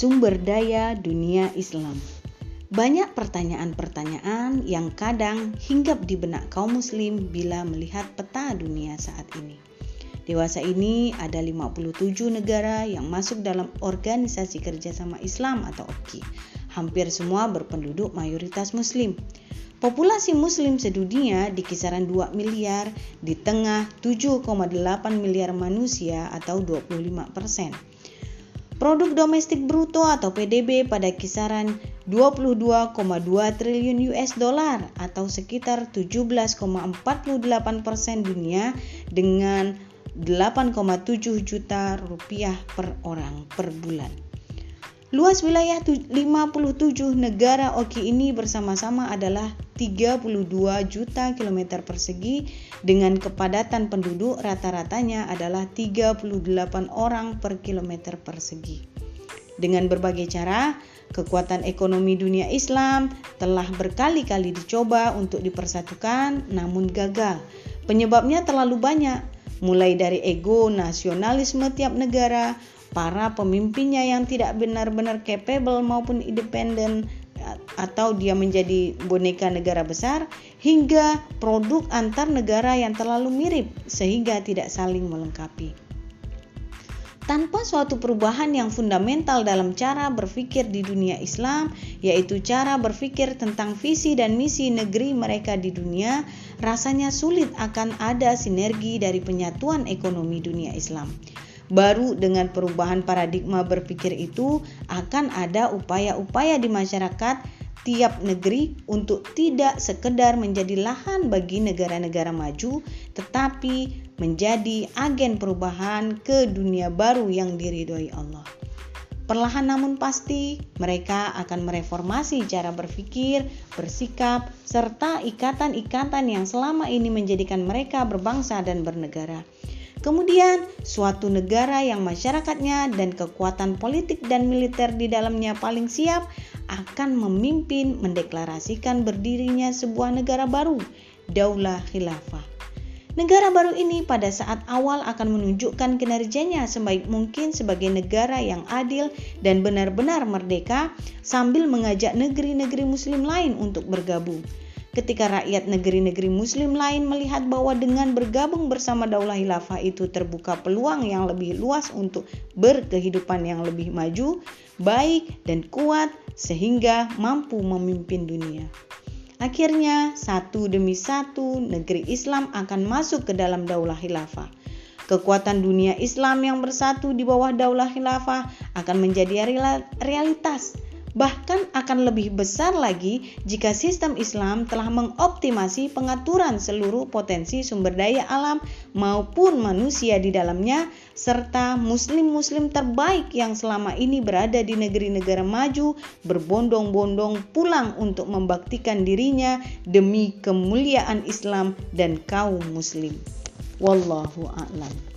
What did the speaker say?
sumber daya dunia Islam. Banyak pertanyaan-pertanyaan yang kadang hinggap di benak kaum muslim bila melihat peta dunia saat ini. Dewasa ini ada 57 negara yang masuk dalam Organisasi Kerjasama Islam atau OKI. Hampir semua berpenduduk mayoritas muslim. Populasi muslim sedunia di kisaran 2 miliar di tengah 7,8 miliar manusia atau 25 persen. Produk domestik bruto atau PDB pada kisaran 22,2 triliun US dollar atau sekitar 17,48 persen dunia dengan 8,7 juta rupiah per orang per bulan. Luas wilayah 57 negara OKI ini bersama-sama adalah 32 juta kilometer persegi dengan kepadatan penduduk rata-ratanya adalah 38 orang per kilometer persegi. Dengan berbagai cara, kekuatan ekonomi dunia Islam telah berkali-kali dicoba untuk dipersatukan namun gagal. Penyebabnya terlalu banyak, mulai dari ego nasionalisme tiap negara, para pemimpinnya yang tidak benar-benar capable maupun independen atau dia menjadi boneka negara besar hingga produk antar negara yang terlalu mirip sehingga tidak saling melengkapi. Tanpa suatu perubahan yang fundamental dalam cara berpikir di dunia Islam, yaitu cara berpikir tentang visi dan misi negeri mereka di dunia, rasanya sulit akan ada sinergi dari penyatuan ekonomi dunia Islam. Baru dengan perubahan paradigma berpikir itu akan ada upaya-upaya di masyarakat tiap negeri untuk tidak sekedar menjadi lahan bagi negara-negara maju, tetapi menjadi agen perubahan ke dunia baru yang diridhoi Allah. Perlahan namun pasti, mereka akan mereformasi cara berpikir, bersikap, serta ikatan-ikatan yang selama ini menjadikan mereka berbangsa dan bernegara. Kemudian, suatu negara yang masyarakatnya dan kekuatan politik dan militer di dalamnya paling siap akan memimpin mendeklarasikan berdirinya sebuah negara baru, Daulah Khilafah. Negara baru ini pada saat awal akan menunjukkan kinerjanya sebaik mungkin sebagai negara yang adil dan benar-benar merdeka sambil mengajak negeri-negeri muslim lain untuk bergabung. Ketika rakyat negeri-negeri muslim lain melihat bahwa dengan bergabung bersama Daulah Hilafah itu terbuka peluang yang lebih luas untuk berkehidupan yang lebih maju, baik dan kuat sehingga mampu memimpin dunia. Akhirnya, satu demi satu negeri Islam akan masuk ke dalam Daulah Hilafah. Kekuatan dunia Islam yang bersatu di bawah Daulah Hilafah akan menjadi realitas Bahkan akan lebih besar lagi jika sistem Islam telah mengoptimasi pengaturan seluruh potensi sumber daya alam maupun manusia di dalamnya, serta muslim-muslim terbaik yang selama ini berada di negeri-negara maju berbondong-bondong pulang untuk membaktikan dirinya demi kemuliaan Islam dan kaum muslim. Wallahu a'lam.